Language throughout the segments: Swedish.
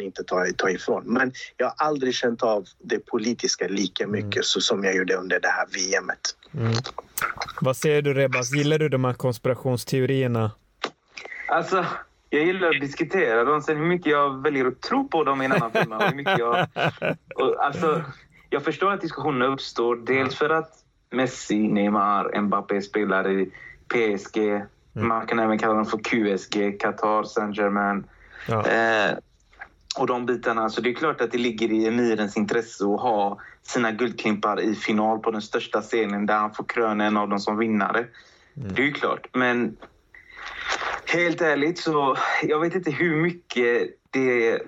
inte ta, ta ifrån. Men jag har aldrig känt av det politiska lika mm. mycket mm. så som jag gjorde under det här VMet. Mm. Vad säger du Rebas, gillar du de här konspirationsteorierna? Alltså, jag gillar att diskutera dem. Sen hur mycket jag väljer att tro på dem i en annan femma. Hur mycket jag, och, alltså, jag förstår att diskussionerna uppstår. Dels för att Messi, Neymar, Mbappé spelar i PSG. Mm. Man kan även kalla dem för QSG, Qatar Saint-Germain. Ja. Eh, och de bitarna. Så det är klart att det ligger i emirens intresse att ha sina guldklimpar i final på den största scenen där han får kröna en av dem som vinnare. Mm. Det är ju klart. Men helt ärligt så jag vet inte hur mycket det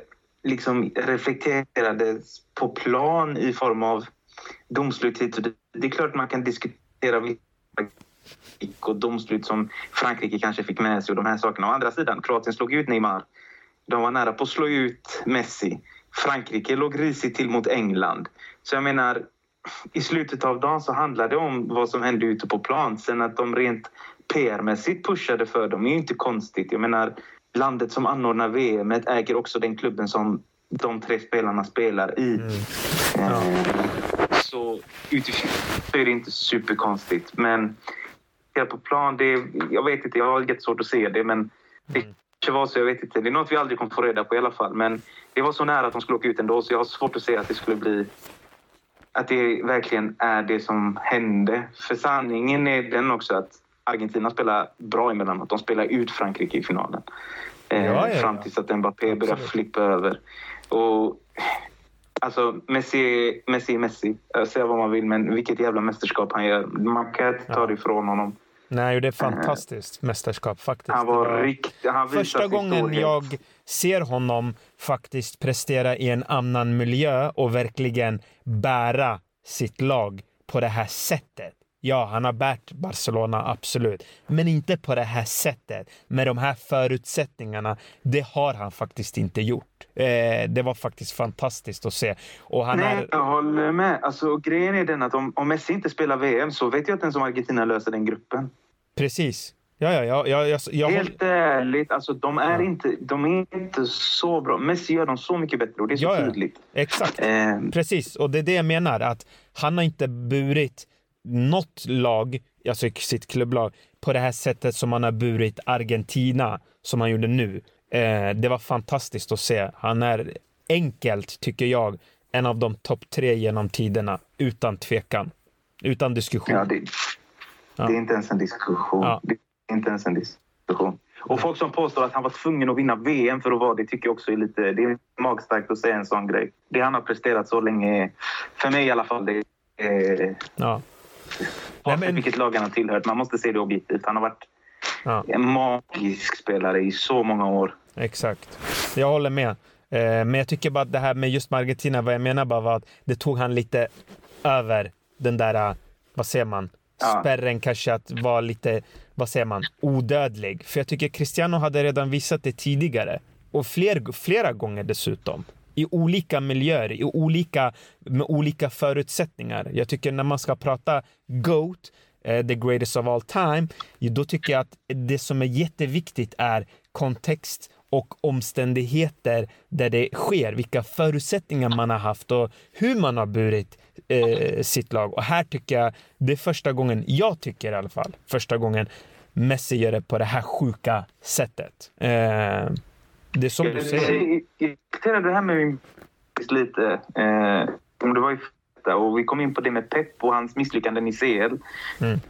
liksom reflekterades på plan i form av domslut hit och dit. Det är klart man kan diskutera och domslut som Frankrike kanske fick med sig och de här sakerna. Å andra sidan, Kroatien slog ut Neymar. De var nära på att slå ut Messi. Frankrike låg risigt till mot England. Så jag menar, i slutet av dagen så handlar det om vad som hände ute på plan. Sen att de rent PR-mässigt pushade för dem är ju inte konstigt. Jag menar, landet som anordnar VM äger också den klubben som de tre spelarna spelar i. Mm. Ja. Så utifrån är det inte superkonstigt. Men på plan, det, jag vet inte, jag har jättesvårt att se det. Men det kanske var så, jag vet inte. Det är något vi aldrig kommer få reda på i alla fall. Men det var så nära att de skulle åka ut ändå, så jag har svårt att se att det skulle bli att det verkligen är det som hände. För sanningen är den också att Argentina spelar bra emellanåt. De spelar ut Frankrike i finalen. Eh, ja, ja. Fram tills att Mbappé börjar flippa över. Och, alltså, Messi, Messi Messi. Säga vad man vill, men vilket jävla mästerskap han gör. Man kan inte ta det ifrån honom. Nej, det är fantastiskt mästerskap faktiskt. Han var, riktigt... Han första gången jag ser honom faktiskt prestera i en annan miljö och verkligen bära sitt lag på det här sättet. Ja, han har bärt Barcelona, absolut. Men inte på det här sättet. Med de här förutsättningarna. Det har han faktiskt inte gjort. Eh, det var faktiskt fantastiskt att se. Och han Nej, är... jag håller med. Alltså, grejen är den att om, om Messi inte spelar VM så vet jag att den som Argentina löser den gruppen. Precis. Ja, ja, ja, ja, jag, jag Helt håll... ärligt, alltså, de, är ja. inte, de är inte så bra. Messi gör dem så mycket bättre och det är så ja, tydligt. Exakt. Eh. Precis, och det är det jag menar. Att han har inte burit något lag, alltså sitt klubblag, på det här sättet som han har burit Argentina, som han gjorde nu. Eh, det var fantastiskt att se. Han är enkelt, tycker jag, en av de topp tre genom tiderna, utan tvekan. Utan diskussion. Ja, det, ja. det är inte ens en diskussion. Ja. Det är inte ens en diskussion. Och folk som påstår att han var tvungen att vinna VM för att vara det tycker jag också är lite... Det är magstarkt att säga en sån grej. Det han har presterat så länge, för mig i alla fall, det är... Ja. Oavsett men... vilket lag han har tillhört. Man måste se det objektivt. Han har varit ja. en magisk spelare i så många år. Exakt. Jag håller med. Eh, men jag tycker bara att det här med just med Argentina, vad jag menar bara var att det tog han lite över den där, eh, vad säger man, spärren kanske att vara lite, vad säger man, odödlig. För jag tycker Cristiano hade redan visat det tidigare. Och fler, flera gånger dessutom i olika miljöer, i olika, med olika förutsättningar. Jag tycker när man ska prata GOAT, eh, the greatest of all time, då tycker jag att det som är jätteviktigt är kontext och omständigheter där det sker, vilka förutsättningar man har haft och hur man har burit eh, sitt lag. Och här tycker jag, det är första gången, jag tycker i alla fall, första gången Messi gör det på det här sjuka sättet. Eh, det är som du säger. Jag diskuterade det här med min lite. Eh, om det var i och vi kom in på det med Pep och hans misslyckanden i CL. Mm.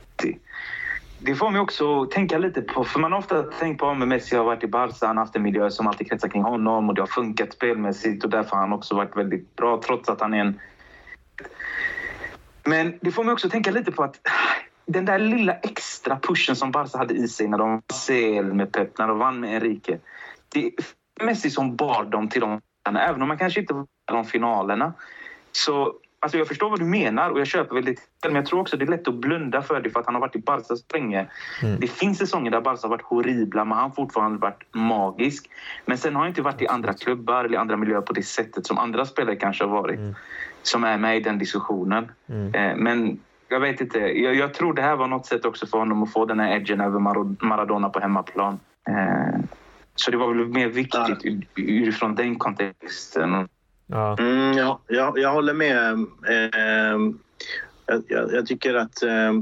Det får mig också tänka lite på, för man har ofta tänkt på om Messi har varit i Barca, han har haft en miljö som alltid kretsar kring honom och det har funkat spelmässigt och därför har han också varit väldigt bra trots att han är en... Men det får mig också tänka lite på att den där lilla extra pushen som Barca hade i sig när de CL med Pep, när de vann med Enrique. Det, Messi som bar dem till de även om man kanske inte var de finalerna. Så alltså jag förstår vad du menar och jag köper väldigt men jag tror också det är lätt att blunda för det för att han har varit i Barca så länge. Mm. Det finns säsonger där Barca har varit horribla men han har fortfarande varit magisk. Men sen har han inte varit i andra klubbar eller andra miljöer på det sättet som andra spelare kanske har varit. Mm. Som är med i den diskussionen. Mm. Eh, men jag vet inte. Jag, jag, tror det här var något sätt också för honom att få den här edgen över Maradona på hemmaplan. Så det var väl mer viktigt ja. utifrån den kontexten. Ja. Mm, ja, jag, jag håller med. Eh, jag, jag, tycker att eh,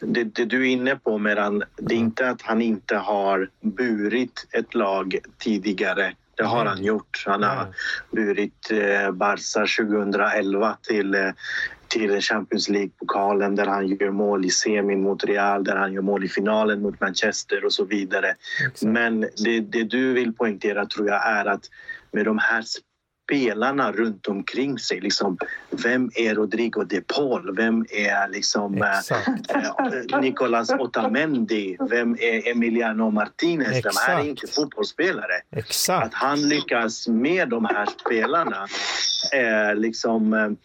det, det, du är inne på, Meran, det är inte att han inte har burit ett lag tidigare. Det har han gjort. Han har burit eh, Barca 2011 till eh, till Champions League-pokalen där han gör mål i semin mot Real, där han gör mål i finalen mot Manchester och så vidare. Exakt. Men det, det, du vill poängtera tror jag är att med de här spelarna runt omkring sig. Liksom, vem är Rodrigo de Paul? Vem är liksom, äh, Nicolas Otamendi? Vem är Emiliano Martinez? Exakt. De här är inte fotbollsspelare. Exakt. Att han lyckas med de här spelarna är liksom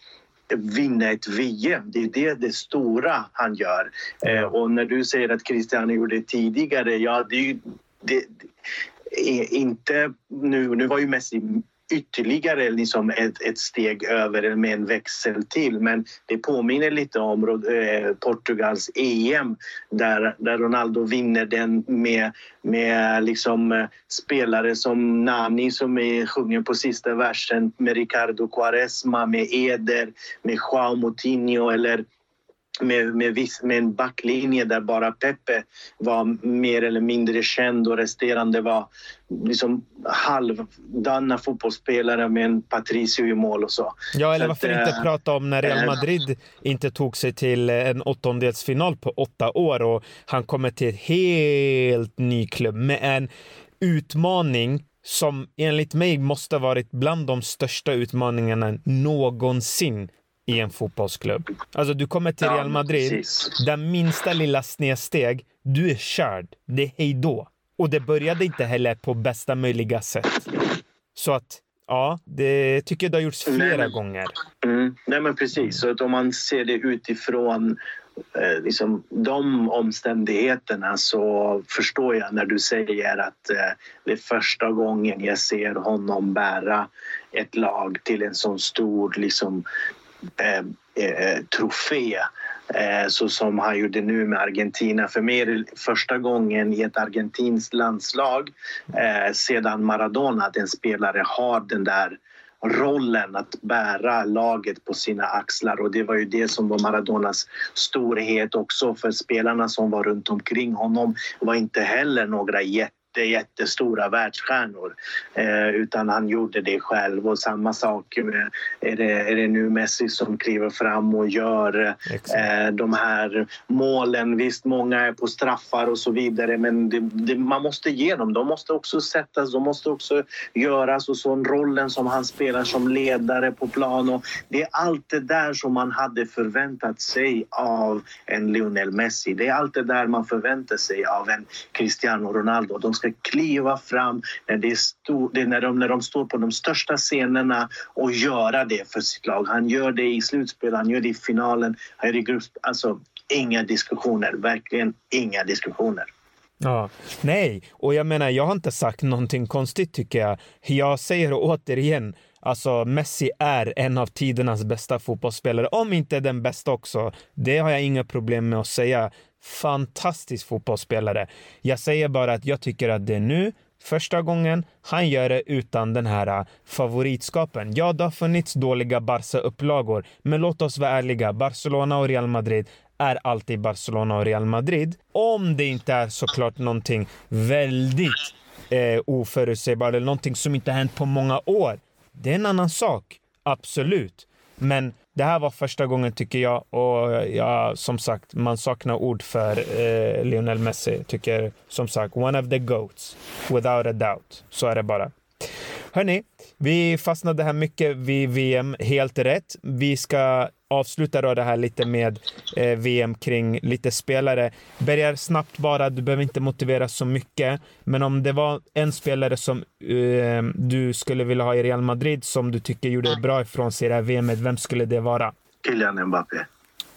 vinna ett VM. Det är det, det stora han gör. Eh, och när du säger att Cristiano gjorde det tidigare, ja det, är ju... det eh, inte nu, nu var ju Messi ytterligare liksom ett, ett steg över med en växel till. Men det påminner lite om eh, Portugals EM där, där Ronaldo vinner den med, med liksom, eh, spelare som Nani som är, sjunger på sista versen med Ricardo Quaresma, med Eder, med Joao Moutinho eller med, med, viss, med en backlinje där bara Pepe var mer eller mindre känd och resterande var liksom halvdana fotbollsspelare med en Patricio i mål och så. Ja, eller så varför att, inte äh, prata om när Real eh, Madrid äh, inte tog sig till en åttondelsfinal på åtta år och han kommer till en helt ny klubb med en utmaning som enligt mig måste varit bland de största utmaningarna någonsin i en fotbollsklubb. Alltså du kommer till Real Madrid, ja, den minsta lilla snedsteg, du är körd. Det är hej då. Och det började inte heller på bästa möjliga sätt. Så att, ja, det tycker jag det har gjorts flera Nej, gånger. Mm, nej men precis, så att om man ser det utifrån eh, liksom, de omständigheterna så förstår jag när du säger att eh, det är första gången jag ser honom bära ett lag till en sån stor liksom, Eh, eh, trofé eh, så som han gjorde nu med Argentina. För mig är det första gången i ett argentinskt landslag eh, sedan Maradona att en spelare har den där rollen att bära laget på sina axlar och det var ju det som var Maradonas storhet också för spelarna som var runt omkring honom var inte heller några jätte jätte, jättestora världsstjärnor eh, utan han gjorde det själv. Och samma sak med, är, det, är det nu Messi som kliver fram och gör eh, de här målen. Visst, många är på straffar och så vidare men det, det, man måste ge dem. De måste också sättas, de måste också göras och så rollen som han spelar som ledare på plan. Och det är allt det där som man hade förväntat sig av en Lionel Messi. Det är allt det där man förväntar sig av en Cristiano Ronaldo. De ska kliva fram när, det är stor, det är när, de, när de står på de största scenerna och göra det för sitt lag. Han gör det i slutspel, han gör det i finalen, han gör det i gruppspel. Alltså, inga diskussioner. Verkligen inga diskussioner. Ja, nej, och jag menar, jag har inte sagt någonting konstigt tycker jag. Jag säger återigen, alltså Messi är en av tidernas bästa fotbollsspelare, om inte den bästa också. Det har jag inga problem med att säga fantastisk fotbollsspelare. Jag säger bara att jag tycker att det är nu första gången han gör det utan den här äh, favoritskapen. Ja, det har funnits dåliga Barca-upplagor, men låt oss vara ärliga. Barcelona och Real Madrid är alltid Barcelona och Real Madrid. Om det inte är såklart någonting väldigt eh, oförutsägbart eller någonting som inte hänt på många år. Det är en annan sak, absolut. Men det här var första gången tycker jag och ja, som sagt, man saknar ord för eh, Lionel Messi. Tycker som sagt, one of the goats, without a doubt. Så är det bara. Hörni, vi fastnade här mycket vid VM, helt rätt. Vi ska avsluta då det här lite med eh, VM kring lite spelare. Börjar snabbt bara, du behöver inte motivera så mycket. Men om det var en spelare som eh, du skulle vilja ha i Real Madrid som du tycker gjorde bra ifrån sig i det här VMet, vem skulle det vara? Kylian Mbappé.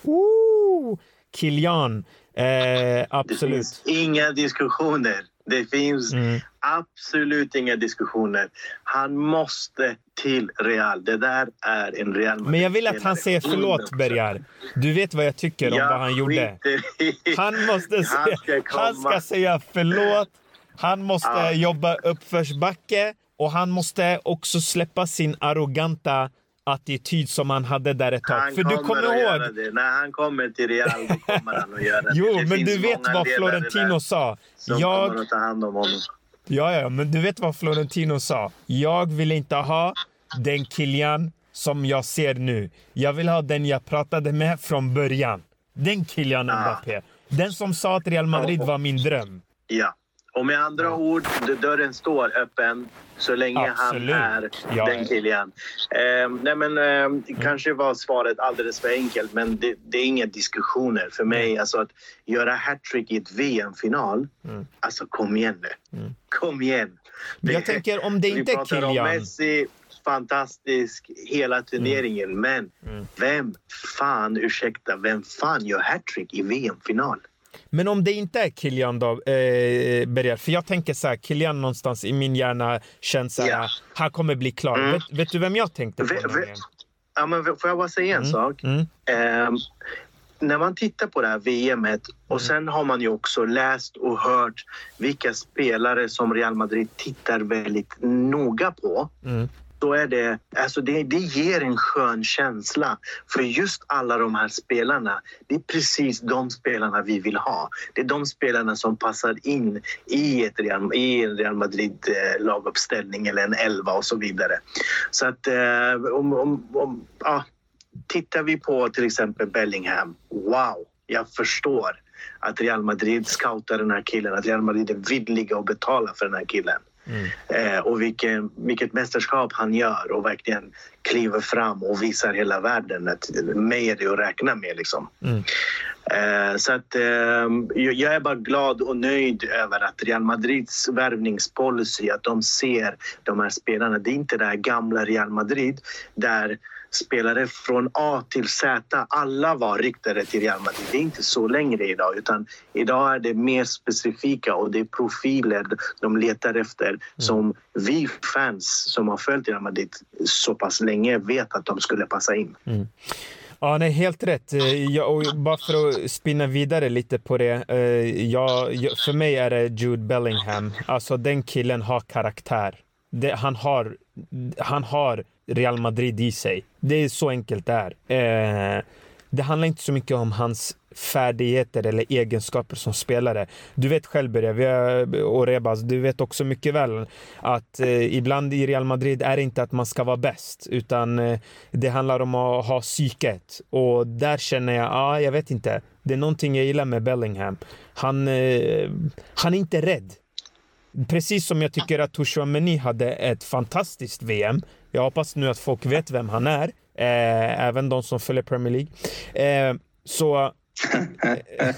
Ooh, Kylian. Eh, absolut. Det finns inga diskussioner. Det finns mm. absolut inga diskussioner. Han måste till Real. Det där är en Real Men jag vill att han säger förlåt, Bergar. Du vet vad jag tycker om jag vad han gjorde. Han måste säga, han ska, han ska säga förlåt. Han måste ja. jobba uppförsbacke och han måste också släppa sin arroganta attityd som han hade där ett tag. Han För du kommer ihåg... Det. När han kommer till Real kommer han att göra det. Jo, det men du vet vad Florentino sa. Som jag... kommer att ta hand om honom. Ja, ja, men du vet vad Florentino sa. Jag vill inte ha den Kilian som jag ser nu. Jag vill ha den jag pratade med från början. Den Kylian Mbappé. Den som sa att Real Madrid var min dröm. Ja. Och med andra ja. ord, dörren står öppen så länge Absolut. han är ja. den Kilian. Eh, nej men, eh, mm. Kanske var svaret alldeles för enkelt, men det, det är inga diskussioner. För mig, mm. alltså, att göra hattrick i ett VM-final, mm. alltså kom igen nu. Mm. Kom igen! Det, jag tänker om det inte är Kilian... Messi, fantastisk hela turneringen. Mm. Men mm. vem fan, ursäkta, vem fan gör hattrick i VM-final? Men om det inte är Kilian då, eh, Berger, för jag tänker så här, Kilian någonstans i min hjärna känns så här, ja. han kommer bli klar. Mm. Vet, vet, du vem jag tänkte på? V ja, men får jag bara säga en mm. sak? Mm. Eh, när man tittar på det här VMet och mm. sen har man ju också läst och hört vilka spelare som Real Madrid tittar väldigt noga på. Då är det, alltså det, det ger en skön känsla. För just alla de här spelarna, det är precis de spelarna vi vill ha. Det är de spelarna som passar in i, ett Real, i en Real Madrid-laguppställning eh, eller en elva och så vidare. Så att eh, om, om, om ja, tittar vi på till exempel Bellingham, wow, jag förstår att Real Madrid scoutar den här killen, att Real Madrid är villiga att betala för den här killen. Mm. Eh, och vilken, vilket mästerskap han gör och verkligen kliver fram och visar hela världen att mig är det att räkna med. Liksom. Mm. Eh, så att, eh, jag är bara glad och nöjd över att Real Madrids värvningspolicy, att de ser de här spelarna. Det är inte det här gamla Real Madrid där spelare från A till Z. Alla var riktade till Real Madrid. Det är inte så längre idag. utan Idag är det mer specifika och det är profiler de letar efter mm. som vi fans som har följt Real Madrid så pass länge vet att de skulle passa in. Mm. Ja, nej, helt rätt. Eh, jag, och bara för att spinna vidare lite på det. Eh, jag, för mig är det Jude Bellingham. Alltså den killen har karaktär. Det, han, har, han har Real Madrid i sig. Det är så enkelt det är. Eh, det handlar inte så mycket om hans färdigheter eller egenskaper som spelare. Du vet själv Börje, och Rebas, du vet också mycket väl att eh, ibland i Real Madrid är det inte att man ska vara bäst, utan eh, det handlar om att ha psyket. Och där känner jag, ja, ah, jag vet inte. Det är någonting jag gillar med Bellingham. Han, eh, han är inte rädd. Precis som jag tycker att Tchouameni hade ett fantastiskt VM. Jag hoppas nu att folk vet vem han är, eh, även de som följer Premier League. Eh, så, eh,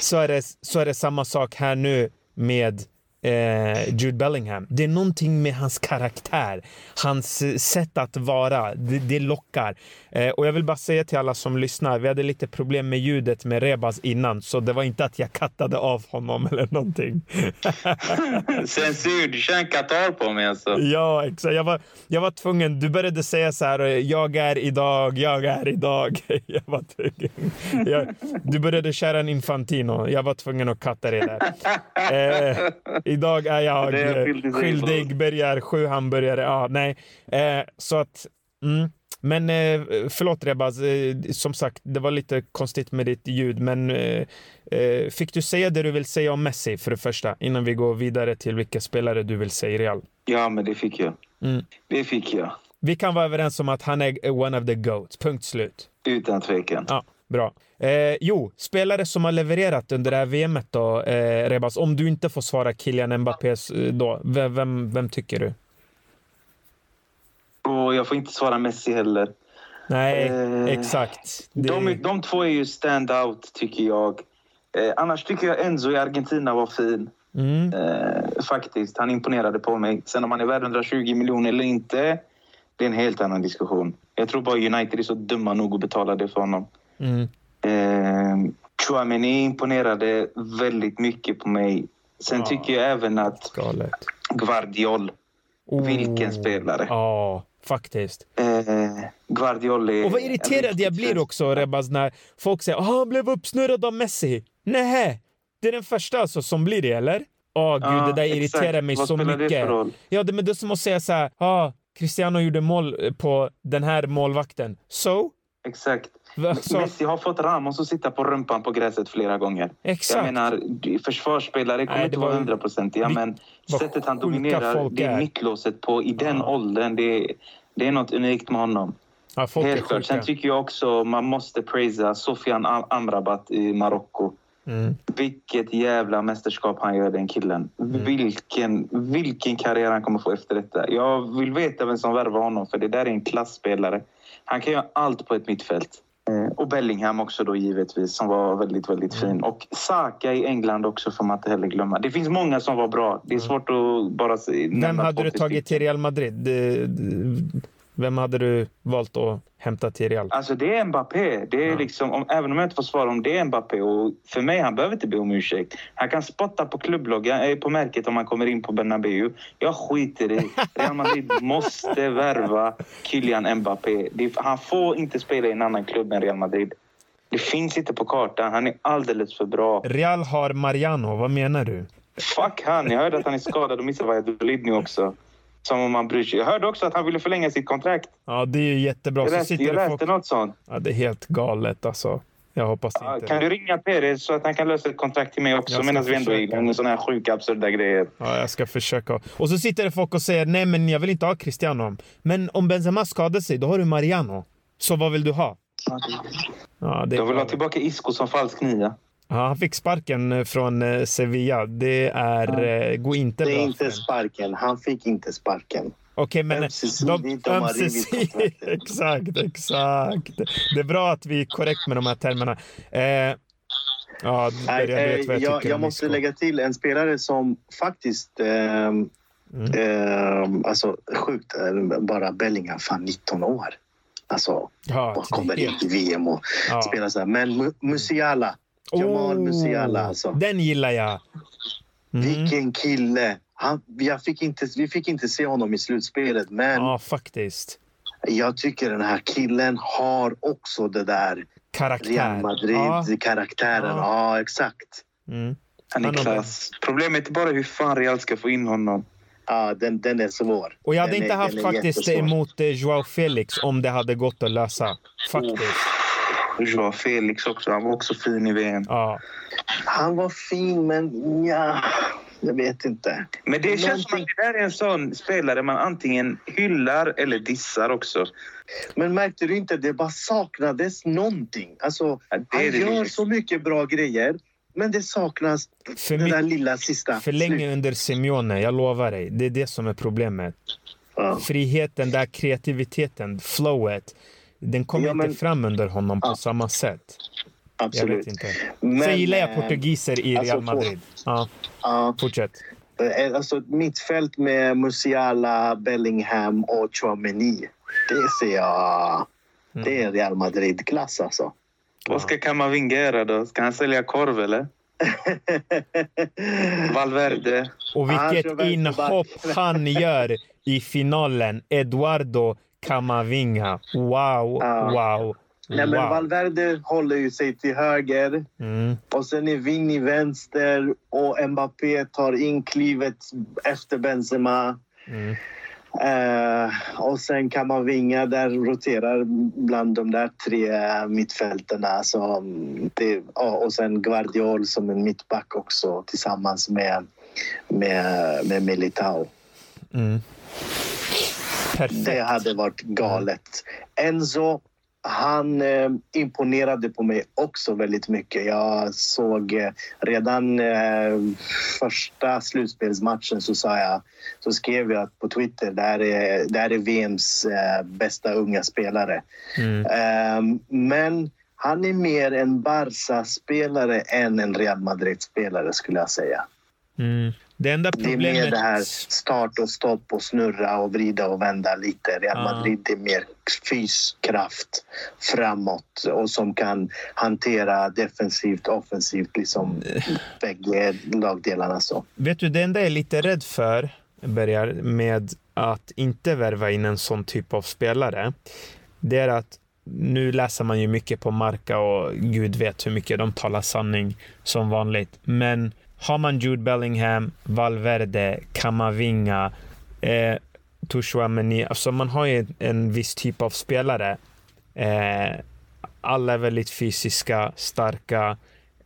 så, är det, så är det samma sak här nu med eh, Jude Bellingham. Det är någonting med hans karaktär, hans eh, sätt att vara. Det, det lockar. Eh, och jag vill bara säga till alla som lyssnar, vi hade lite problem med ljudet med Rebas innan, så det var inte att jag kattade av honom eller någonting. Censur, du kör en katar på mig alltså. Ja, exakt. Jag var, jag var tvungen. Du började säga så här, jag är idag, jag är idag. Jag var tvungen. Jag, du började köra en Infantino. Jag var tvungen att katta det där. Eh, idag är jag är skyldig, börjar sju hamburgare. Ja, nej. Eh, så att... Mm. Men eh, förlåt Rebaz, eh, som sagt, det var lite konstigt med ditt ljud, men eh, eh, fick du säga det du vill säga om Messi för det första, innan vi går vidare till vilka spelare du vill säga i Real? Ja, men det fick jag. Mm. Det fick jag. Vi kan vara överens om att han är one of the goats, punkt slut. Utan tvekan. Ja, bra. Eh, jo, spelare som har levererat under det här VMet då, eh, Rebas, om du inte får svara Kylian Mbappé då, vem, vem, vem tycker du? Och jag får inte svara Messi heller. Nej, eh, exakt. Det... De, de två är ju stand-out, tycker jag. Eh, annars tycker jag Enzo i Argentina var fin. Mm. Eh, faktiskt. Han imponerade på mig. Sen om han är värd 120 miljoner eller inte, det är en helt annan diskussion. Jag tror bara United är så dumma nog att betala det för honom. Mm. Eh, Chouameni imponerade väldigt mycket på mig. Sen ja. tycker jag även att Galet. Guardiol, oh. vilken spelare. Ja, Faktiskt. Eh, Guardioli. Och vad irriterad jag blir också, Rebaz, när folk säger att han blev uppsnurrad av Messi. Nej, det är den första alltså som blir det, eller? Åh gud, ja, det där irriterar exakt. mig Vad så mycket. Det för roll? Ja, det, men det är som att säga så här, ah, Cristiano gjorde mål eh, på den här målvakten. So? Exakt. Så... Messi har fått Ramos att sitta på rumpan på gräset flera gånger. Exakt. Jag menar, försvarsspelare kommer Nej, inte vara hundraprocentiga, men sättet han dominerar det mittlåset på i den ja. åldern, det, det är något unikt med honom. Ja, Helt klart. Sen tycker jag också man måste prisa Sofian Amrabat i Marocko. Mm. Vilket jävla mästerskap han gör, den killen. Mm. Vilken, vilken karriär han kommer få efter detta. Jag vill veta vem som värvar honom, för det där är en klassspelare. Han kan göra allt på ett mittfält. Eh, och Bellingham också då givetvis, som var väldigt, väldigt mm. fin. Och Saka i England också får man inte heller glömma. Det finns många som var bra. Det är mm. svårt att bara se. Vem hade du tagit till Real Madrid? Vem hade du valt att hämta till Real? Alltså det är Mbappé. Det är ja. liksom, om, även om jag inte får svara om det är Mbappé. Och för mig, han behöver inte be om ursäkt. Han kan spotta på klubbloggen, eh, på märket om han kommer in på Bernabéu. Jag skiter i. Real Madrid måste värva Kylian Mbappé. Han får inte spela i en annan klubb än Real Madrid. Det finns inte på kartan. Han är alldeles för bra. Real har Mariano. Vad menar du? Fuck han. Jag hörde att han är skadad och missar Valladolid nu också. Som om man bryr sig. Jag hörde också att han ville förlänga sitt kontrakt. Ja, det är jättebra. Jag läste, jag läste folk... något sånt. Ja, det är helt galet alltså. Jag hoppas ja, inte. Kan du ringa Perez så att han kan lösa ett kontrakt till mig också medan vi ändå är igång sådana här sjuka absurda grejer? Ja, jag ska försöka. Och så sitter det folk och säger nej, men jag vill inte ha Cristiano. Men om Benzema skadar sig, då har du Mariano. Så vad vill du ha? Ja, det jag vill ha tillbaka Isco som falsk nia. Ja, han fick sparken eh, från eh, Sevilla. Det är, ja. Eh, går inte bra. Det är inte sparken. Han fick inte sparken. Okej, men ömsesidigt. De, ömsesidigt. exakt, exakt. Det är bra att vi är korrekt med de här termerna. Eh, ja, Nej, jag, jag, jag, jag måste lägga till en spelare som faktiskt... Eh, mm. eh, alltså sjukt, bara Bellingham, fan 19 år. Alltså, ja, bara kommer in till VM och ja. spelar så här. Men Musiala Jamal oh, Musiala alltså. Den gillar jag. Mm. Vilken kille! Han, jag fick inte, vi fick inte se honom i slutspelet, men... Ja, faktiskt. Jag tycker den här killen har också det där Karaktär. Real Madrid-karaktären. Ja. ja. exakt. Mm. Han är klass. Problemet är bara hur fan Real ska få in honom. Ja, den, den är svår. Och jag hade den inte är, haft faktiskt emot eh, Joao Felix om det hade gått att lösa. Faktiskt. Oh. Joao Felix också. Han var också fin i VM. Ja. Han var fin, men ja, jag vet inte. Men det känns som att det där är en sån spelare man antingen hyllar eller dissar också. Men märkte du inte? Det bara saknades någonting. Alltså, ja, han gör så mycket bra grejer. Men det saknas för det där lilla sista. För länge under Simeone, jag lovar dig. Det är det som är problemet. Ja. Friheten, där kreativiteten, flowet. Den kommer ja, men, inte fram under honom på samma sätt. Absolut. Jag vet inte. Men, Sen gillar jag portugiser i alltså, Real Madrid. Ja. ja. Fortsätt. Eh, alltså mittfält med Musiala, Bellingham och Chouameni. Det ser jag... Mm. Det är Real Madrid-klass alltså. Vad ska Kamavinga göra då? Ska han sälja korv eller? Valverde. Och vilket inhopp han gör i finalen. Eduardo Kamavinga. Wow, ja. wow. Nej, men wow. Valverde håller ju sig till höger mm. och sen är Vinny vänster och Mbappé tar in klivet efter Benzema. Mm. Uh, och sen Kamavinga där roterar bland de där tre mittfälterna. Så det, och sen Guardiol som en mittback också tillsammans med, med, med Militao. Mm. Perfekt. Det hade varit galet. Enzo, han eh, imponerade på mig också väldigt mycket. Jag såg eh, redan eh, första slutspelsmatchen så sa jag, så skrev jag på Twitter, det här är, det här är VMs eh, bästa unga spelare. Mm. Ehm, men han är mer en Barca-spelare än en Real Madrid-spelare skulle jag säga. Mm. Det enda problemet... Det är mer det här start och stopp och snurra och vrida och vända lite. Real Madrid är mer fyskraft framåt och som kan hantera defensivt offensivt, liksom bägge lagdelarna. Så. Vet du, det enda jag är lite rädd för, börjar med att inte värva in en sån typ av spelare, det är att nu läser man ju mycket på Marka och gud vet hur mycket de talar sanning som vanligt. Men har man Jude Bellingham, Valverde, Kamavinga, eh, Tushwameni, alltså man har ju en, viss typ av spelare. Eh, alla är väldigt fysiska, starka.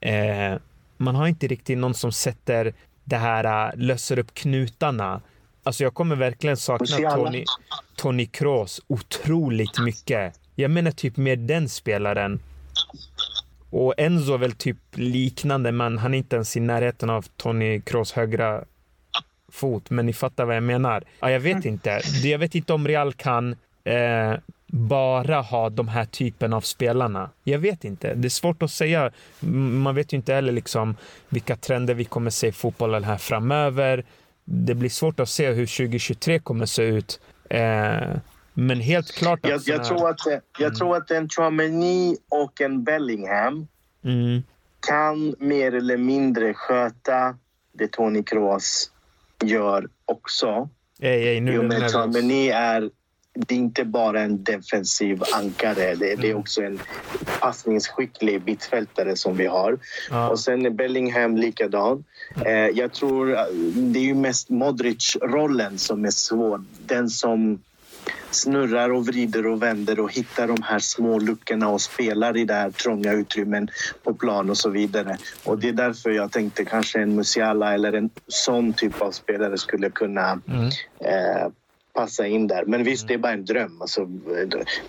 Eh, man har inte riktigt någon som sätter det här, äh, löser upp knutarna. Alltså jag kommer verkligen sakna Tony, Tony Kroos otroligt mycket. Jag menar typ mer den spelaren. Och Enzo är väl typ liknande, men han är inte ens i närheten av Tony Kroos högra fot. Men ni fattar vad jag menar. Ja, jag vet inte. Jag vet inte om Real kan eh, bara ha de här typen av spelarna. Jag vet inte. Det är svårt att säga. Man vet ju inte heller liksom vilka trender vi kommer se i fotbollen här framöver. Det blir svårt att se hur 2023 kommer se ut. Eh, men helt klart jag, jag, tror att, jag mm. tror att en Chouameni och en Bellingham mm. kan mer eller mindre sköta det Tony Kroos gör också. Ej, ej, nu, med att Chouameni är det är inte bara en defensiv ankare. Det, det är också en passningsskicklig mittfältare som vi har. Ja. Och sen är Bellingham likadan. Eh, jag tror eh, det är ju mest Modric-rollen som är svår. Den som snurrar och vrider och vänder och hittar de här små luckorna och spelar i det här trånga utrymmen på plan och så vidare. Och det är därför jag tänkte kanske en Musiala eller en sån typ av spelare skulle kunna mm. eh, passa in där. Men visst, det är bara en dröm. Alltså,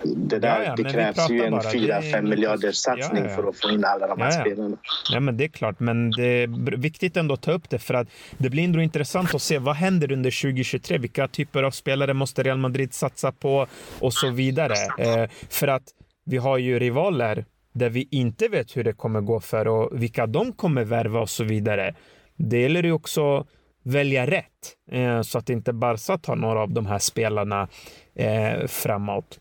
det där, ja, ja, det krävs ju en 4-5 miljarders satsning ja, för att få in alla de här spelarna. Ja, men det är klart, men det är viktigt ändå att ta upp det för att det blir ändå intressant att se vad händer under 2023. Vilka typer av spelare måste Real Madrid satsa på och så vidare. Eh, för att vi har ju rivaler där vi inte vet hur det kommer gå för och vilka de kommer värva och så vidare. Det gäller ju också välja rätt eh, så att inte Barca tar några av de här spelarna eh, framåt.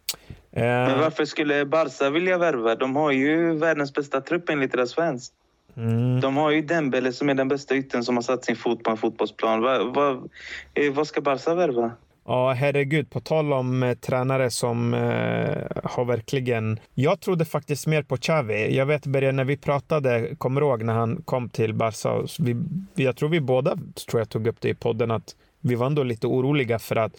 Eh, Men varför skulle Barca vilja värva? De har ju världens bästa trupp enligt deras fans. Mm. De har ju Dembele som är den bästa ytten som har satt sin fot på en fotbollsplan. Vad, vad, eh, vad ska Barca värva? Ja, herregud. På tal om eh, tränare som eh, har verkligen... Jag trodde faktiskt mer på Xavi. Jag vet Berge, när vi pratade, kommer du ihåg när han kom till Barca? Vi, jag tror vi båda tror jag, tog upp det i podden att vi var ändå lite oroliga för att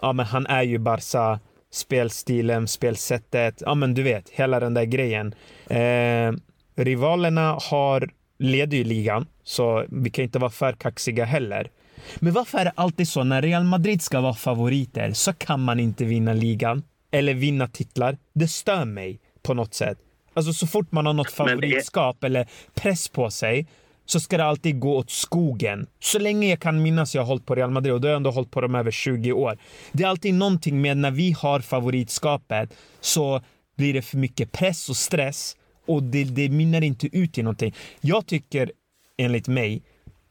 ja, men han är ju Barca spelstilen, spelsättet, ja men du vet, hela den där grejen. Eh, rivalerna har, leder ju ligan, så vi kan inte vara för kaxiga heller. Men varför är det alltid så när Real Madrid ska vara favoriter så kan man inte vinna ligan eller vinna titlar? Det stör mig på något sätt. Alltså så fort man har något favoritskap eller press på sig så ska det alltid gå åt skogen. Så länge jag kan minnas jag har hållit på Real Madrid och då har jag ändå hållit på dem över 20 år. Det är alltid någonting med när vi har favoritskapet så blir det för mycket press och stress och det, det mynnar inte ut i någonting. Jag tycker, enligt mig,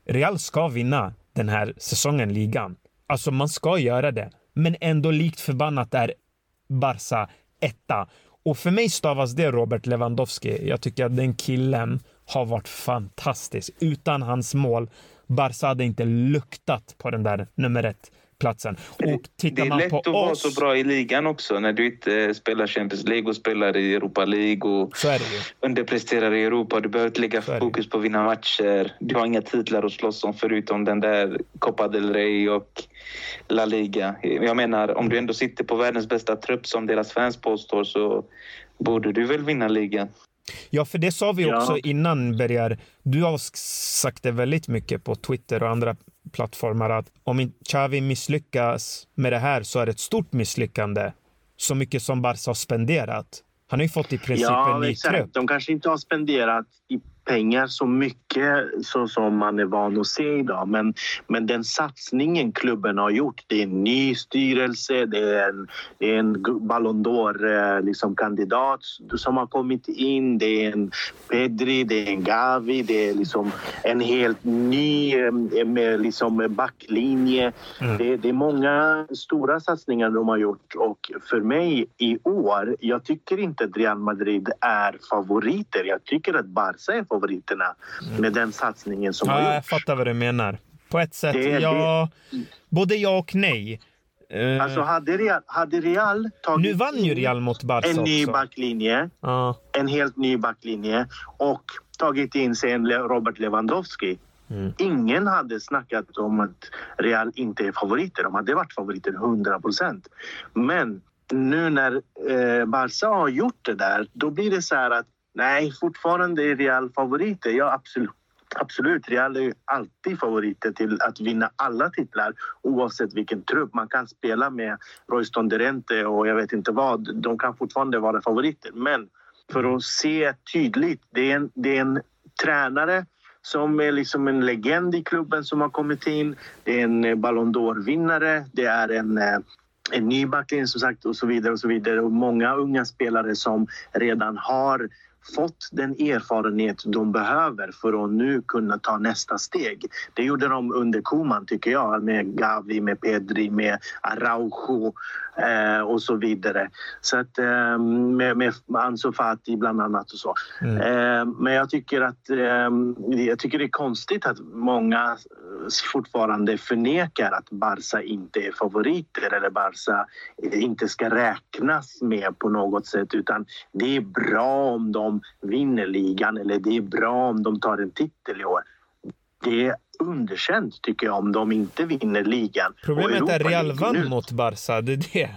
Real ska vinna den här säsongen, ligan. Alltså man ska göra det. Men ändå likt förbannat är Barca etta. Och för mig stavas det Robert Lewandowski. Jag tycker att den killen har varit fantastisk. Utan hans mål, Barca hade inte luktat på den där nummer ett platsen. Och tittar det är lätt att oss... vara så bra i ligan också när du inte spelar Champions League och spelar i Europa League och så underpresterar i Europa. Du behöver inte lägga fokus på att vinna matcher. Du har inga titlar att slåss om förutom den där Copa del Rey och La Liga. Jag menar, om du ändå sitter på världens bästa trupp som deras fans påstår så borde du väl vinna ligan. Ja, för det sa vi också ja. innan Bergar. Du har sagt det väldigt mycket på Twitter och andra plattformar att om Xavi misslyckas med det här så är det ett stort misslyckande. Så mycket som Barca har spenderat. Han har ju fått i princip ja, en ny trupp. De kanske inte har spenderat i pengar så mycket så som man är van att se idag. Men, men den satsningen klubben har gjort, det är en ny styrelse, det är en, det är en Ballon d'Or-kandidat liksom, som har kommit in, det är en Pedri, det är en Gavi, det är liksom en helt ny eh, med liksom backlinje. Mm. Det, det är många stora satsningar de har gjort och för mig i år, jag tycker inte att Real Madrid är favoriter. Jag tycker att Barca är favoriterna mm. med den satsningen som ja, har gjorts. Jag fattar vad du menar. På ett sätt, det, ja. Det... Både ja och nej. Uh, alltså hade Real, hade Real tagit Nu vann ju Real mot Barca En ny också. backlinje. Uh. En helt ny backlinje. Och tagit in sig en Robert Lewandowski. Mm. Ingen hade snackat om att Real inte är favoriter. De hade varit favoriter 100 procent. Men nu när eh, Barca har gjort det där, då blir det så här att nej, fortfarande är Real favoriter. Ja, absolut. Absolut, Real är alltid favoriter till att vinna alla titlar oavsett vilken trupp. Man kan spela med Royston Derente och jag vet inte vad. De kan fortfarande vara favoriter. Men för att se tydligt, det är en, det är en tränare som är liksom en legend i klubben som har kommit in. Det är en eh, Ballon d'Or-vinnare. Det är en eh, en ny backlinje som sagt och så vidare och så vidare och många unga spelare som redan har fått den erfarenhet de behöver för att nu kunna ta nästa steg. Det gjorde de under Koman tycker jag med Gavi, med Pedri, med Araujo eh, och så vidare. Så att, eh, med, med Ansu Fati bland annat och så. Mm. Eh, men jag tycker att eh, jag tycker det är konstigt att många fortfarande förnekar att Barca inte är favoriter eller Barca inte ska räknas med på något sätt utan det är bra om de vinner ligan eller det är bra om de tar en titel i år. Det är underkänt tycker jag om de inte vinner ligan. Problemet är att Real vann mot Barca, det är det.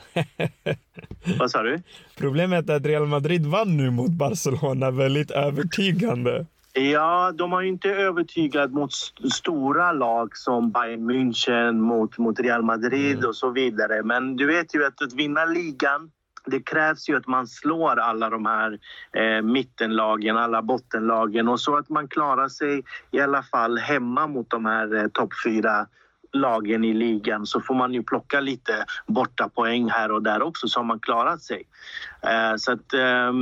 Vad sa du? Problemet är att Real Madrid vann nu mot Barcelona väldigt övertygande. Ja, de har inte övertygat mot st stora lag som Bayern München, mot, mot Real Madrid mm. och så vidare. Men du vet ju att, att vinna ligan det krävs ju att man slår alla de här eh, mittenlagen, alla bottenlagen och så att man klarar sig i alla fall hemma mot de här eh, topp fyra lagen i ligan så får man ju plocka lite borta poäng här och där också så har man klarat sig. Eh, så att eh,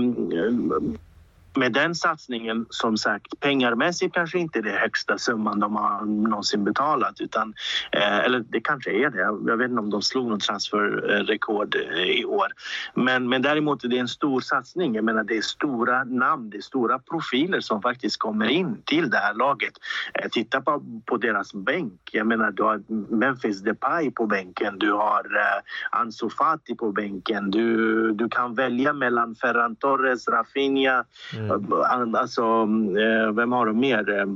med den satsningen, som sagt, pengarmässigt kanske inte är det högsta summan de har någonsin betalat. Utan, eh, eller det kanske är det. Jag vet inte om de slog något transferrekord eh, i år. Men, men däremot är det en stor satsning. Jag menar, det är stora namn, det är stora profiler som faktiskt kommer in till det här laget. Eh, titta på, på deras bänk. Jag menar, du har Memphis Depay på bänken, du har eh, Ansu Fati på bänken. Du, du kan välja mellan Ferran Torres, Rafinha mm. Mm. Alltså, eh, vem har de mer? Eh,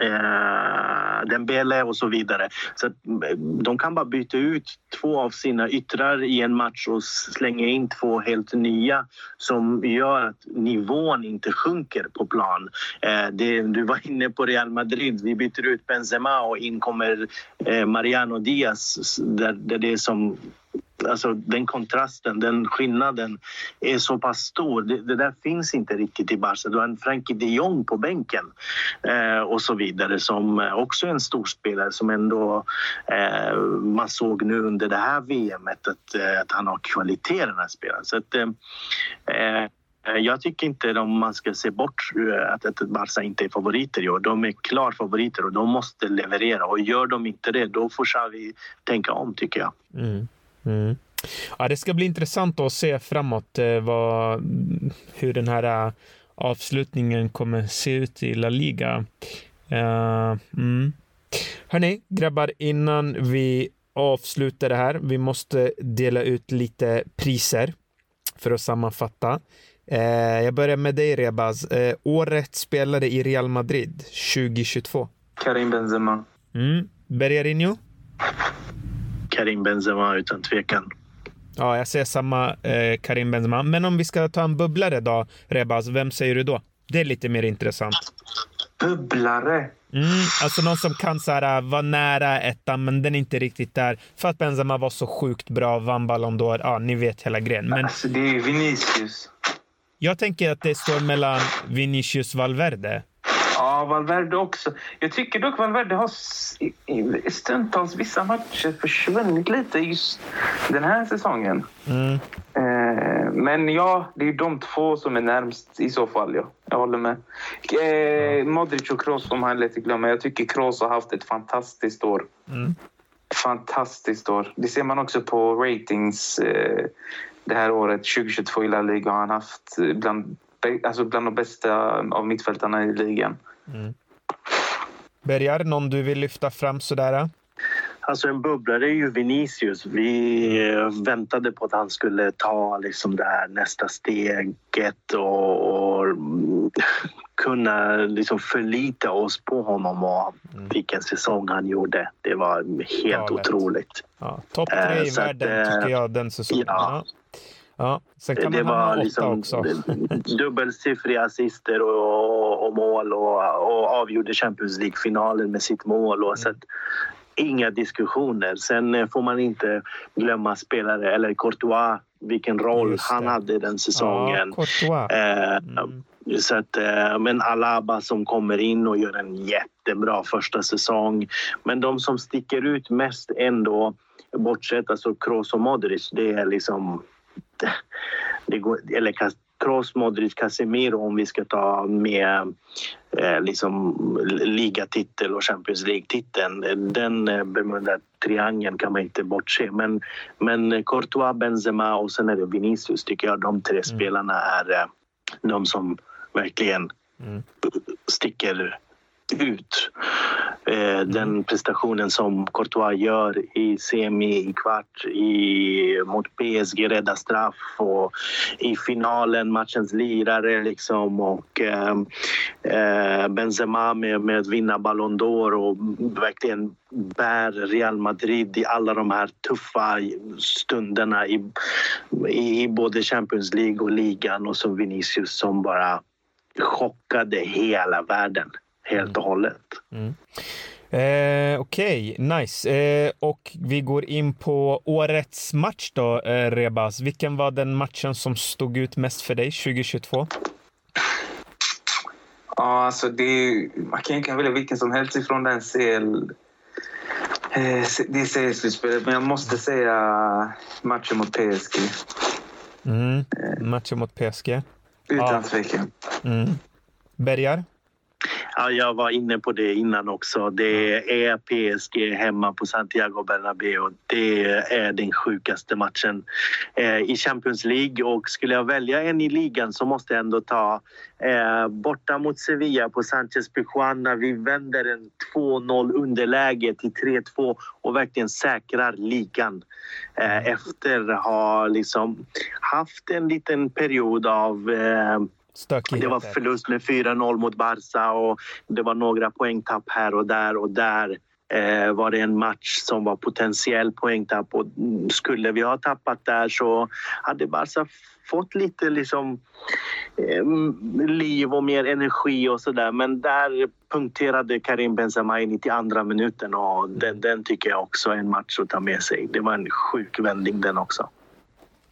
eh, Dembele och så vidare. Så att eh, de kan bara byta ut två av sina yttrar i en match och slänga in två helt nya som gör att nivån inte sjunker på plan. Eh, det, du var inne på Real Madrid. Vi byter ut Benzema och in kommer eh, Mariano Diaz där, där det är som Alltså den kontrasten, den skillnaden är så pass stor. Det, det där finns inte riktigt i Barca. Du har en Frankie de Jong på bänken eh, och så vidare som eh, också är en storspelare som ändå eh, man såg nu under det här VMet att, eh, att han har kvalitet den här spelaren. Så att, eh, eh jag tycker inte de, man ska se bort att, att Barca inte är favoriter i år. De är klar favoriter och de måste leverera och gör de inte det då får Xavi tänka om tycker jag. Mm. Mm. Ja, det ska bli intressant att se framåt eh, vad, hur den här uh, avslutningen kommer se ut i La Liga. Uh, mm. Hörni, grabbar, innan vi avslutar det här. Vi måste dela ut lite priser för att sammanfatta. Uh, jag börjar med dig, Rebaz. Uh, året spelade i Real Madrid 2022. Karim Benzema. Mm. Bergarinho? Karim Benzema utan tvekan. Ja, jag säger samma eh, Karim Benzema. Men om vi ska ta en bubblare då, Rebaz, vem säger du då? Det är lite mer intressant. Bubblare? Mm, alltså någon som kan så här, vara nära ettan, men den är inte riktigt där. För att Benzema var så sjukt bra, vann Ballon d'Or. Ja, ni vet hela grejen. Men... Alltså, det är Vinicius. Jag tänker att det står mellan Vinicius Valverde. Ja, Valverde också. Jag tycker dock Valverde har stundtals vissa matcher försvunnit lite just den här säsongen. Mm. Eh, men ja, det är de två som är närmst i så fall. Ja. Jag håller med. Eh, Modric och Kroos får man inte glömma. Jag tycker Kroos har haft ett fantastiskt år. Mm. Fantastiskt år. Det ser man också på ratings. Eh, det här året, 2022 i La Liga, har han haft bland, alltså bland de bästa av mittfältarna i ligan. Mm. Bergar, någon du vill lyfta fram sådär? Alltså en bubblare är ju Vinicius. Vi eh, väntade på att han skulle ta liksom det här nästa steget och, och kunna liksom förlita oss på honom och mm. vilken säsong han gjorde. Det var helt Galet. otroligt. Ja, Topp tre i uh, världen att, tycker jag den säsongen. Ja. Ja, sen kan det man var liksom också. dubbelsiffriga assister och, och, mål och, och avgjorde Champions League-finalen med sitt mål. Och mm. så att, inga diskussioner. Sen eh, får man inte glömma spelare, eller Courtois, vilken roll han hade den säsongen. Ja, eh, mm. Så att, eh, men Alaba som kommer in och gör en jättebra första säsong. Men de som sticker ut mest ändå, bortsett alltså Kroos och Modric, det är liksom... Det går, eller Kroos, Modric, Casemiro om vi ska ta med eh, liksom, ligatitel och Champions League-titeln. Den eh, Bermuda-triangeln kan man inte bortse. Men, men Courtois, Benzema och sen är det Vinicius tycker jag. De tre mm. spelarna är eh, de som verkligen mm. sticker ut. Eh, mm. Den prestationen som Courtois gör i semi, i kvart, i, mot PSG, rädda straff och i finalen, matchens lirare liksom och eh, eh, Benzema med, med att vinna Ballon d'Or och verkligen bär Real Madrid i alla de här tuffa stunderna i, i både Champions League och ligan och så Vinicius som bara chockade hela världen helt och hållet. Mm. Eh, Okej, okay, nice. Eh, och vi går in på årets match då, eh, Rebas. Vilken var den matchen som stod ut mest för dig 2022? Ja, alltså det, man kan egentligen välja vilken som helst ifrån den CL, eh, det CL-slutspelet, men jag måste säga matchen mot PSG. Mm, matchen mot PSG. Utan ja. tvekan. Mm. Bergar? Ja, jag var inne på det innan också. Det är PSG hemma på Santiago Bernabéu. Det är den sjukaste matchen eh, i Champions League. Och skulle jag välja en i ligan så måste jag ändå ta eh, borta mot Sevilla på Sanchez Pizjuan när vi vänder en 2-0 underläge till 3-2 och verkligen säkrar ligan. Eh, efter att ha liksom haft en liten period av Stökigheter. Det var förlust med 4-0 mot Barca och det var några poängtapp här och där och där eh, var det en match som var potentiell poängtapp och skulle vi ha tappat där så hade Barca fått lite liksom, eh, liv och mer energi och sådär. Men där punkterade Karim Benzema i 92 minuten och den, den tycker jag också är en match att ta med sig. Det var en sjuk vändning den också.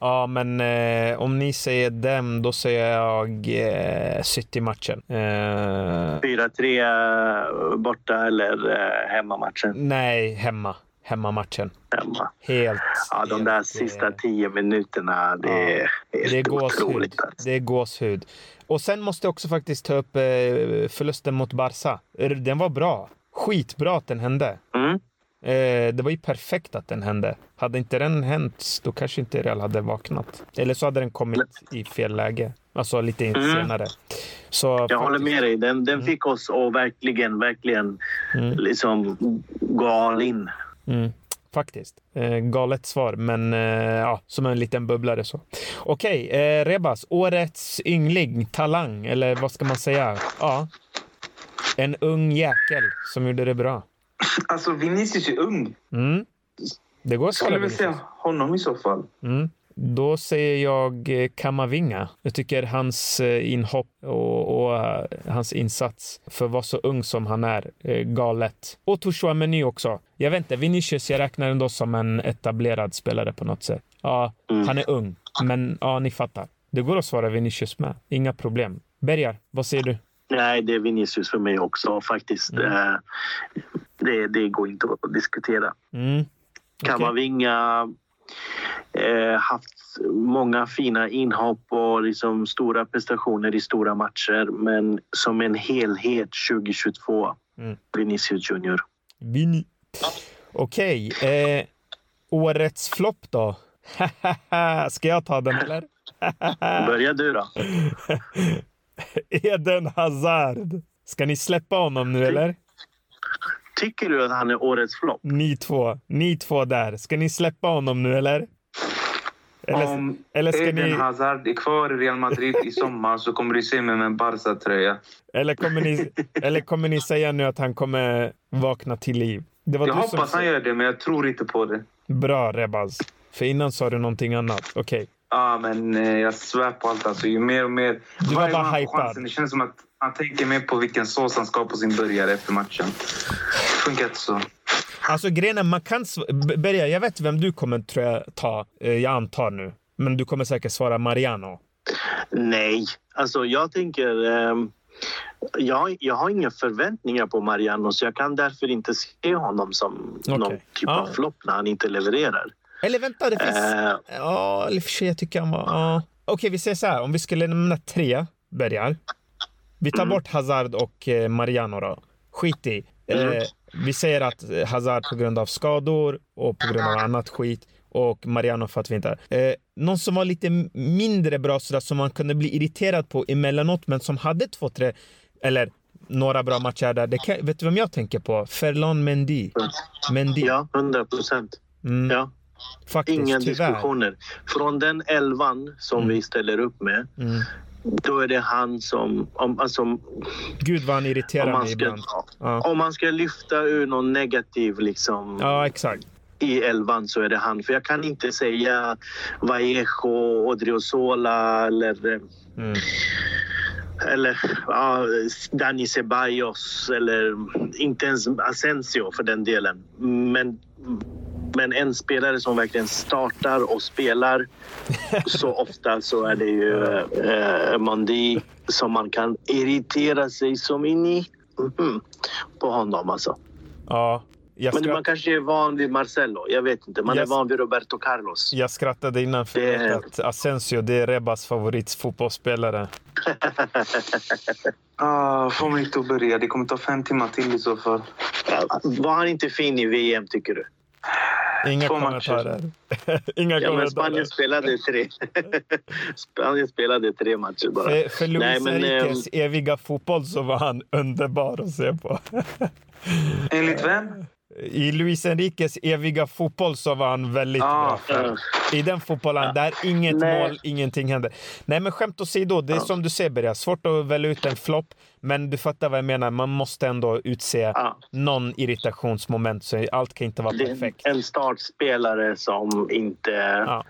Ja, men eh, om ni säger dem, då säger jag eh, City-matchen. Eh, 4-3 borta eller eh, hemmamatchen? Nej, hemma. Hemmamatchen. Hemma. Helt. Ja, de där helt, sista eh, tio minuterna, det ja, är helt det är otroligt. Alltså. Det är gåshud. Och sen måste jag också faktiskt ta upp eh, förlusten mot Barca. Den var bra. Skitbra att den hände. Mm. Eh, det var ju perfekt att den hände. Hade inte den hänt, då kanske inte Real hade vaknat. Eller så hade den kommit i fel läge. Alltså lite mm. senare. Så jag faktiskt... håller med dig. Den, den mm. fick oss att verkligen, verkligen mm. liksom gå all in. Mm. Faktiskt. Eh, galet svar, men eh, ja, som en liten bubblare så. Okej, okay, eh, Rebas. Årets yngling, talang, eller vad ska man säga? Ja. En ung jäkel som gjorde det bra. Alltså Vinicius är ung. Mm. Det går att Skulle väl säga honom i så fall. Mm. Då säger jag eh, Kamavinga. Jag tycker hans eh, inhopp och, och uh, hans insats för att vara så ung som han är, är galet. Och Toshua Meny också. Jag vet inte, Vinicius jag räknar ändå som en etablerad spelare på något sätt. Ja, mm. han är ung, men ja, ni fattar. Det går att svara Vinicius med. Inga problem. Bergar, vad säger du? Nej, det är Vinicius för mig också faktiskt. Mm det, det går inte att diskutera. Mm. Okay. Kamavinga eh, haft många fina inhopp och liksom stora prestationer i stora matcher men som en helhet 2022, mm. Vinicius Junior. Vini. Okej. Okay. Eh, årets flopp då? Ska jag ta den eller? Börja du då. Eden Hazard. Ska ni släppa honom nu eller? Tycker du att han är årets flopp? Ni två. Ni två där. Ska ni släppa honom nu eller? Eller, Om eller, ska Eden ni, Hazard är kvar i Real Madrid i sommar så kommer du se mig med en Barca-tröja. eller, kommer ni, eller kommer ni säga nu att han kommer vakna till liv? Det var Jag du hoppas som... han gör det, men jag tror inte på det. Bra Rebaz. För innan sa du någonting annat. Okej. Ja, men eh, jag svär på allt. Alltså, ju mer och mer... Du var bara hypad. Det känns som att han tänker mer på vilken sås han ska ha på sin burgare efter matchen. Det funkar inte så. Alltså grejen är, man kan... Berga, jag vet vem du kommer tror jag, ta. Eh, Jag antar nu. Men du kommer säkert svara Mariano. Nej, alltså jag tänker... ehm, jag, jag har inga förväntningar på Mariano så jag kan därför inte se honom som någon Okej. typ Ja. av flopp när han inte levererar. Eller vänta, det finns... Eh, Ja, eller för sig, jag tycker han var... Ja. Okej, vi säger så här. Om vi skulle nämna tre Bergar. Vi tar Mm. bort Hazard och eh, Mariano då. Skit i. Eh, Mm. vi säger att eh, Hazard på grund av skador och på grund av annat skit. Och Mariano för att vi inte... Eh, någon som var lite mindre bra sådär som man kunde bli irriterad på emellanåt men som hade två, tre... Eller några bra matcher där. Det kan, vet du vem jag tänker på? Ferland Mendy. Mendy. ja, 100 procent. Mm, Ja, faktiskt, inga tyvärr. diskussioner. Från den elvan som Mm. vi ställer upp med, Mm. då är det han som... Om, alltså, Gud vad han irriterar mig ska, ibland. Ja. om man ska lyfta ur någon negativ liksom, ja, exakt. i elvan så är det han. För jag kan inte säga Vallejo, Odriozola eller, eh, Mm. eller ja, Dani Ceballos eller inte ens Asensio för den delen. Men, men en spelare som verkligen startar och spelar så ofta så är det ju eh, Mondi som man kan irritera sig som in i mhm, på honom alltså. Ja, jag, Men man skratt, kanske är van vid Marcelo. Jag vet inte. Man Yes. är van vid Roberto Carlos. jag skrattade innan för Det- jag att Asensio det är Rebas favoritfotbollsspelare. Ah, få mig inte att börja. Det kommer ta fem timmar till i så fall. Var han inte fin i VM, tycker du? Inga Två matcher. kommentarer. Inga Ja, men kommentarer. Spanien spelade tre. Spanien spelade tre matcher bara. För, för Luis Nej, men, Enriques eviga fotboll så var han underbar att se på. Enligt vem? I Luis Enriques eviga fotboll så var han väldigt Ah, bra. Ja. I den fotbollen där inget Nej. mål, ingenting händer. Nej men skämt åsido, det är Ja. som du säger Berga, svårt att välja ut en flopp. Men du fattar vad jag menar, man måste ändå utse Ja. någon irritationsmoment så allt kan inte vara perfekt. en startspelare som inte... Ja.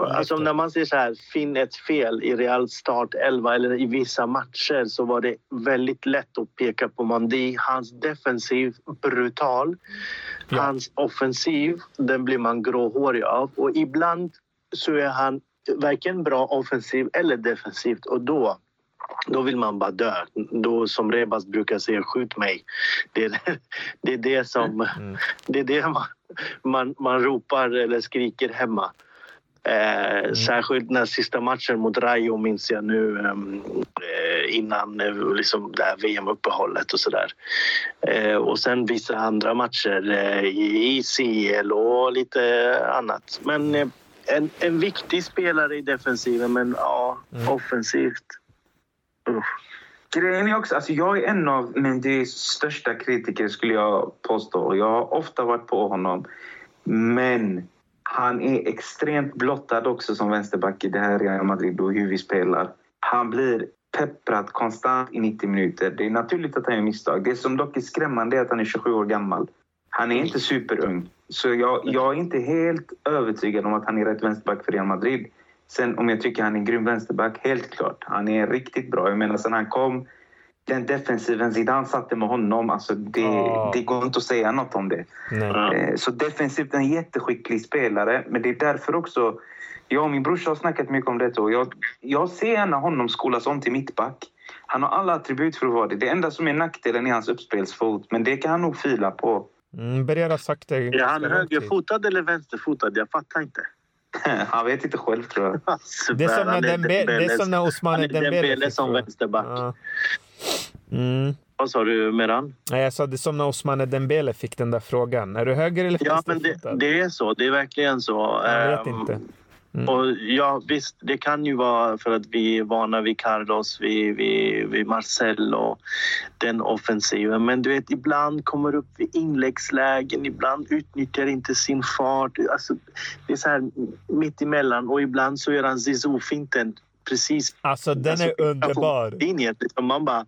Alltså när man säger så här, finn ett fel i Real start 11 eller i vissa matcher så var det väldigt lätt att peka på Mandi. Hans defensiv, brutal. Ja. Hans offensiv, den blir man gråhårig av. Och ibland så är han varken bra offensiv eller defensivt och då då vill man bara dö. Då, som Rebas brukar säga, skjut mig. Det är det, är det som... Mm. Det är det man, man, man ropar eller skriker hemma. Eh, Särskilt när sista matchen mot Rayo minns jag nu ehm, eh, innan eh, liksom det här VM-uppehållet och sådär. Eh, och sen vissa andra matcher eh, i, CL och lite annat. Men eh, en, en viktig spelare i defensiven, men ja, Mm. offensivt. Usch. Grejen är också, alltså jag är en av Mendys största kritiker skulle jag påstå. Jag har ofta varit på honom. Men han är extremt blottad också som vänsterback i det här Real Madrid och hur vi spelar. Han blir pepprad konstant i 90 minuter. Det är naturligt att han gör misstag. Det som dock är skrämmande är att han är 27 år gammal. Han är inte superung. Så jag, jag är inte helt övertygad om att han är rätt vänsterback för Real Madrid. Sen om jag tycker han är en grym vänsterback, helt klart. Han är riktigt bra. Jag menar sen han kom, den defensiven Zidane satte med honom, alltså det, Ja. det går inte att säga något om det. Nej. Eh, Så defensivt en jätteskicklig spelare. Men det är därför också... Jag och min brorsa har snackat mycket om det. Och jag, jag ser gärna honom skolas om till mittback. Han har alla attribut för att vara det. Det enda som är nackdelen är hans uppspelsfot. Men det kan han nog fila på. Mm, Berger har sagt det Är han högerfotad eller vänsterfotad? Jag fattar inte. han vet inte själv tror jag. Alltså, Det är som när, han är Dembele- Dembele som vänsterback. Ja. Mm. Vad sa du, Meran? Nej, jag sa det som när Osmane Dembele fick den där frågan. Är du höger eller Ja, men det, det är så. Det är verkligen så. Jag vet Ehm, inte. Mm. Och ja, visst, det kan ju vara för att vi är vana vid Carlos, vid, vid, vid Marcel och den offensiven. Men du vet, ibland kommer upp vid inläggslägen, ibland utnyttjar inte sin fart. Alltså, det är så här mitt emellan och ibland så gör han Zizou-finten precis... Alltså den är alltså, underbar. Linjen, liksom. Man bara,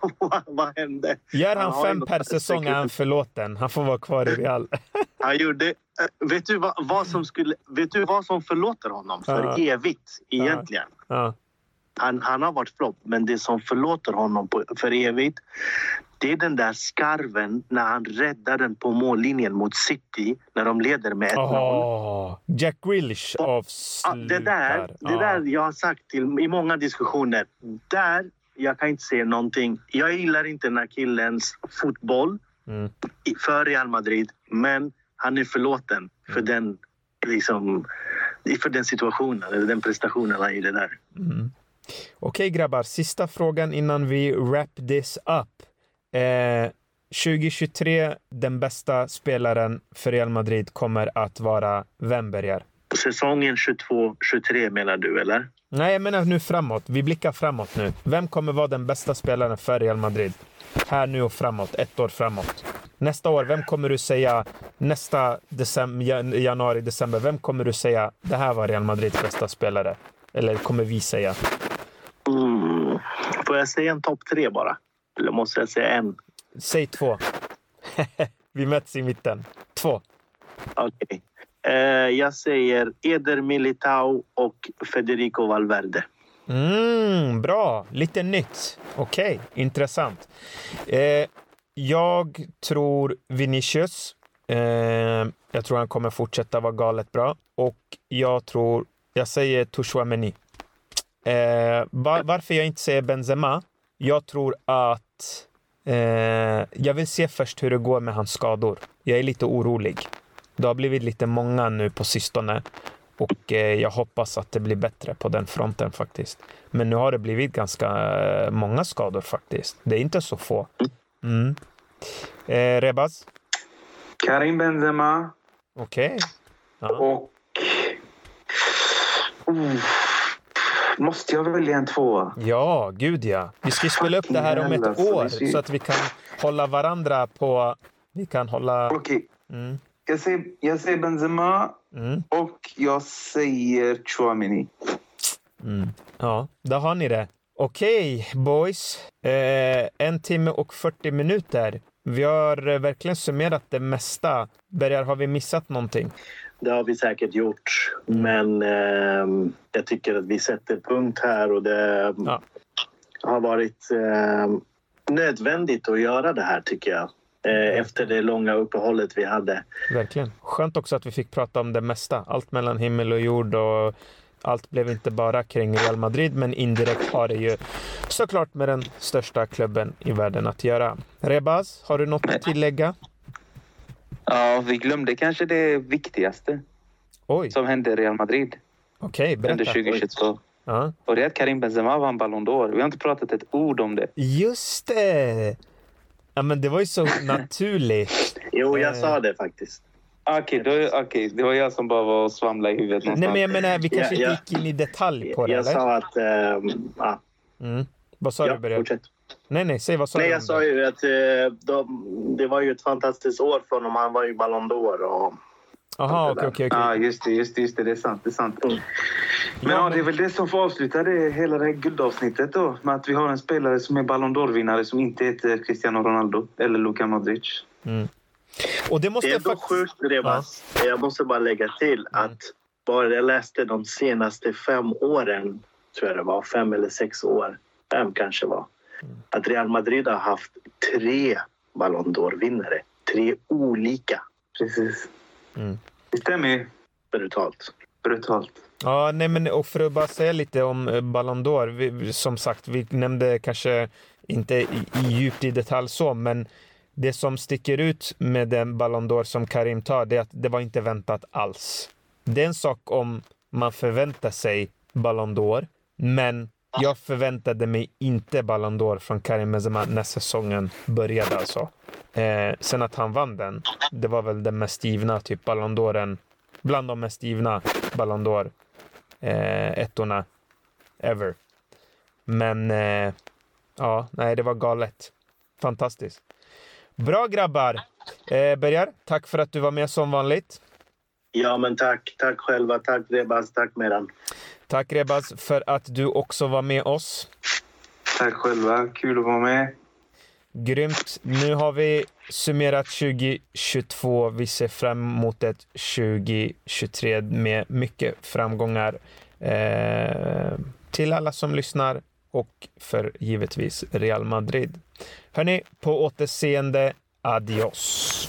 vad, hände? Gör han, han fem per säsong är han förlåten. Han får vara kvar i Real. han gjorde... Eh, vet du vad, vad, som skulle, vet du vad som förlåter honom för uh. evigt egentligen? Uh. Uh. Han, han har varit flopp, men det som förlåter honom på, för evigt det är den där skarven när han räddar den på mållinjen mot City när de leder med 1-0. Oh, Jack Grealish avslutar. Det där, det där jag har sagt till, i många diskussioner. Där jag kan inte se någonting. Jag gillar inte den här killens fotboll mm. för Real Madrid, men han är förlåten för, mm. den, liksom, för den situationen, eller den prestationen han gjorde där. Mm. Okej grabbar, sista frågan innan vi wrap this up. Eh, 2023, den bästa spelaren för Real Madrid kommer att vara vem, Berger? Säsongen 22-23 menar du, eller? Nej, jag menar nu framåt. Vi blickar framåt nu. Vem kommer vara den bästa spelaren för Real Madrid? Här nu och framåt, ett år framåt. Nästa år, vem kommer du säga, nästa december, januari, december, vem kommer du säga det här var Real Madrids bästa spelare? Eller kommer vi säga? Får jag säga en topp tre bara? Eller måste jag säga en? Säg två. vi möts i mitten. Två. Okej. Okay. Eh, jag säger Eder Militao och Federico Valverde. Mm, bra, lite nytt. Okej, okay. intressant. Eh, jag tror Vinicius. Eh, jag tror han kommer fortsätta vara galet bra. Och jag tror, jag säger Tushwameni. Eh, var, varför jag inte säger Benzema? Jag tror att eh, jag vill se först hur det går med hans skador. Jag är lite orolig. Det har blivit lite många nu på sistone och eh, jag hoppas att det blir bättre på den fronten faktiskt. Men nu har det blivit ganska eh, många skador faktiskt. Det är inte så få. Mm. Eh, Rebaz? Karim Benzema. Okej. Okay. Ja. Och... Uh. Måste jag välja en tvåa? Ja, gud ja. Vi ska spela upp det här om ett år så att vi kan hålla varandra på... Vi kan hålla... Okej. Okay. Mm. Jag säger, jag säger Benzema mm. och jag säger Chouamini. Mm. Ja, där har ni det. Okej, okay, boys. Eh, en timme och 40 minuter. Vi har eh, verkligen summerat det mesta. Bergar, har vi missat någonting? Det har vi säkert gjort, mm. men eh, jag tycker att vi sätter punkt här och det ja. har varit eh, nödvändigt att göra det här tycker jag. Eh, efter det långa uppehållet vi hade. Verkligen. Skönt också att vi fick prata om det mesta. Allt mellan himmel och jord och allt blev inte bara kring Real Madrid, men indirekt har det ju såklart med den största klubben i världen att göra. Rebaz, har du något att tillägga? Ja, vi glömde kanske det viktigaste Oj. som hände i Real Madrid. Okej, okay, berätta. Under 2022. Ja. Och det är att Karim Benzema vann Ballon d'Or. Vi har inte pratat ett ord om det. Just det! Ja, men det var ju så naturligt. jo, jag sa det faktiskt. Okej, okay, okay, det var jag som bara var och svamlade i huvudet någonstans. Nej, men jag menar, vi kanske ja, gick in i detalj på det, Jag eller? sa att... Ähm, ja. Mm. Vad sa ja, du, Berger? Nej, nej, säg vad sa nej, du? Jag sa ju att äh, de, det var ju ett fantastiskt år för honom. Han var ju Ballon d'Or och Jaha, okej, okej. Ja, just det, just det, just det. Det är sant. Det är sant. Mm. Men ja, det är väl det som får avsluta det, hela det här guldavsnittet då. Med att vi har en spelare som är Ballon d'Or-vinnare som inte heter Cristiano Ronaldo eller Luka Modric. Mm. Och det, måste det är ändå faktiskt... sjukt, Rebas. Ja. Jag måste bara lägga till mm. att bara jag läste de senaste fem åren, tror jag det var, fem eller sex år, fem kanske var, mm. Att Real Madrid har haft tre Ballon d'Or-vinnare. Tre olika. Precis. Mm. Det stämmer ju. Brutalt. Brutalt. Ja, nej men och för att bara säga lite om eh, Ballon d'Or. Vi, som sagt, vi nämnde kanske inte i, i djupt i detalj så, men det som sticker ut med den Ballon d'Or som Karim tar, det är att det var inte väntat alls. Det är en sak om man förväntar sig Ballon d'Or, men jag förväntade mig inte Ballon d'Or från Karim Benzema när säsongen började alltså. Eh, sen att han vann den, det var väl den mest givna typ Ballon d'Oren. Bland de mest givna Ballon d'Or eh, ettorna ever. Men eh, ja, nej, det var galet. Fantastiskt. Bra grabbar! Eh, Bergar, tack för att du var med som vanligt. Ja, men tack. Tack själva. Tack Rebaz. Tack Meran. Tack Rebaz för att du också var med oss. Tack själva. Kul att vara med. Grymt. Nu har vi summerat 2022. Vi ser fram emot ett 2023 med mycket framgångar eh, till alla som lyssnar och för givetvis Real Madrid. Hörni, på återseende. Adios.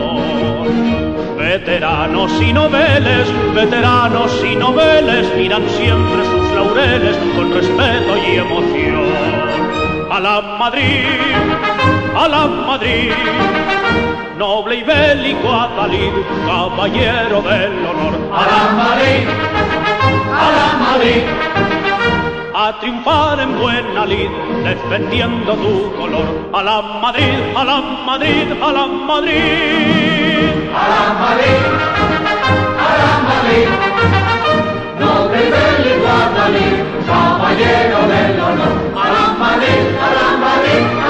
Veteranos y noveles, veteranos y noveles miran siempre sus laureles con respeto y emoción. A la Madrid, a la Madrid, noble y bélico Adalid, caballero del honor. A la Madrid, a la Madrid, a triunfar en buena lid, defendiendo tu color. A la Madrid, a la Madrid, a la Madrid. A la Madrid, a la Madrid. No te del Guadalí, caballero del honor. A la Madrid, a la Madrid.